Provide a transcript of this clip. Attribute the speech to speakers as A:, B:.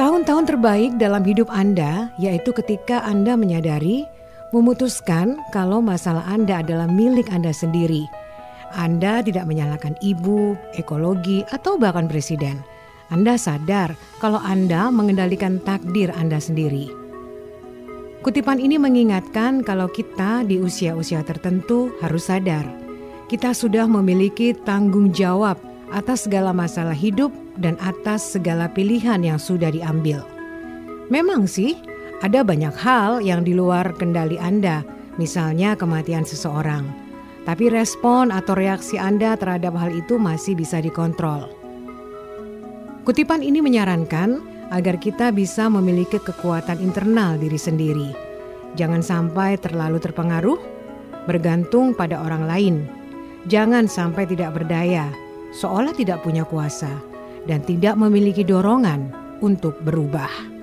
A: Tahun-tahun terbaik dalam hidup Anda yaitu ketika Anda menyadari, memutuskan kalau masalah Anda adalah milik Anda sendiri. Anda tidak menyalahkan ibu, ekologi, atau bahkan presiden. Anda sadar kalau Anda mengendalikan takdir Anda sendiri. Kutipan ini mengingatkan kalau kita di usia-usia tertentu harus sadar kita sudah memiliki tanggung jawab atas segala masalah hidup dan atas segala pilihan yang sudah diambil. Memang sih, ada banyak hal yang di luar kendali Anda, misalnya kematian seseorang. Tapi respon atau reaksi Anda terhadap hal itu masih bisa dikontrol. Kutipan ini menyarankan agar kita bisa memiliki kekuatan internal diri sendiri. Jangan sampai terlalu terpengaruh, bergantung pada orang lain Jangan sampai tidak berdaya, seolah tidak punya kuasa, dan tidak memiliki dorongan untuk berubah.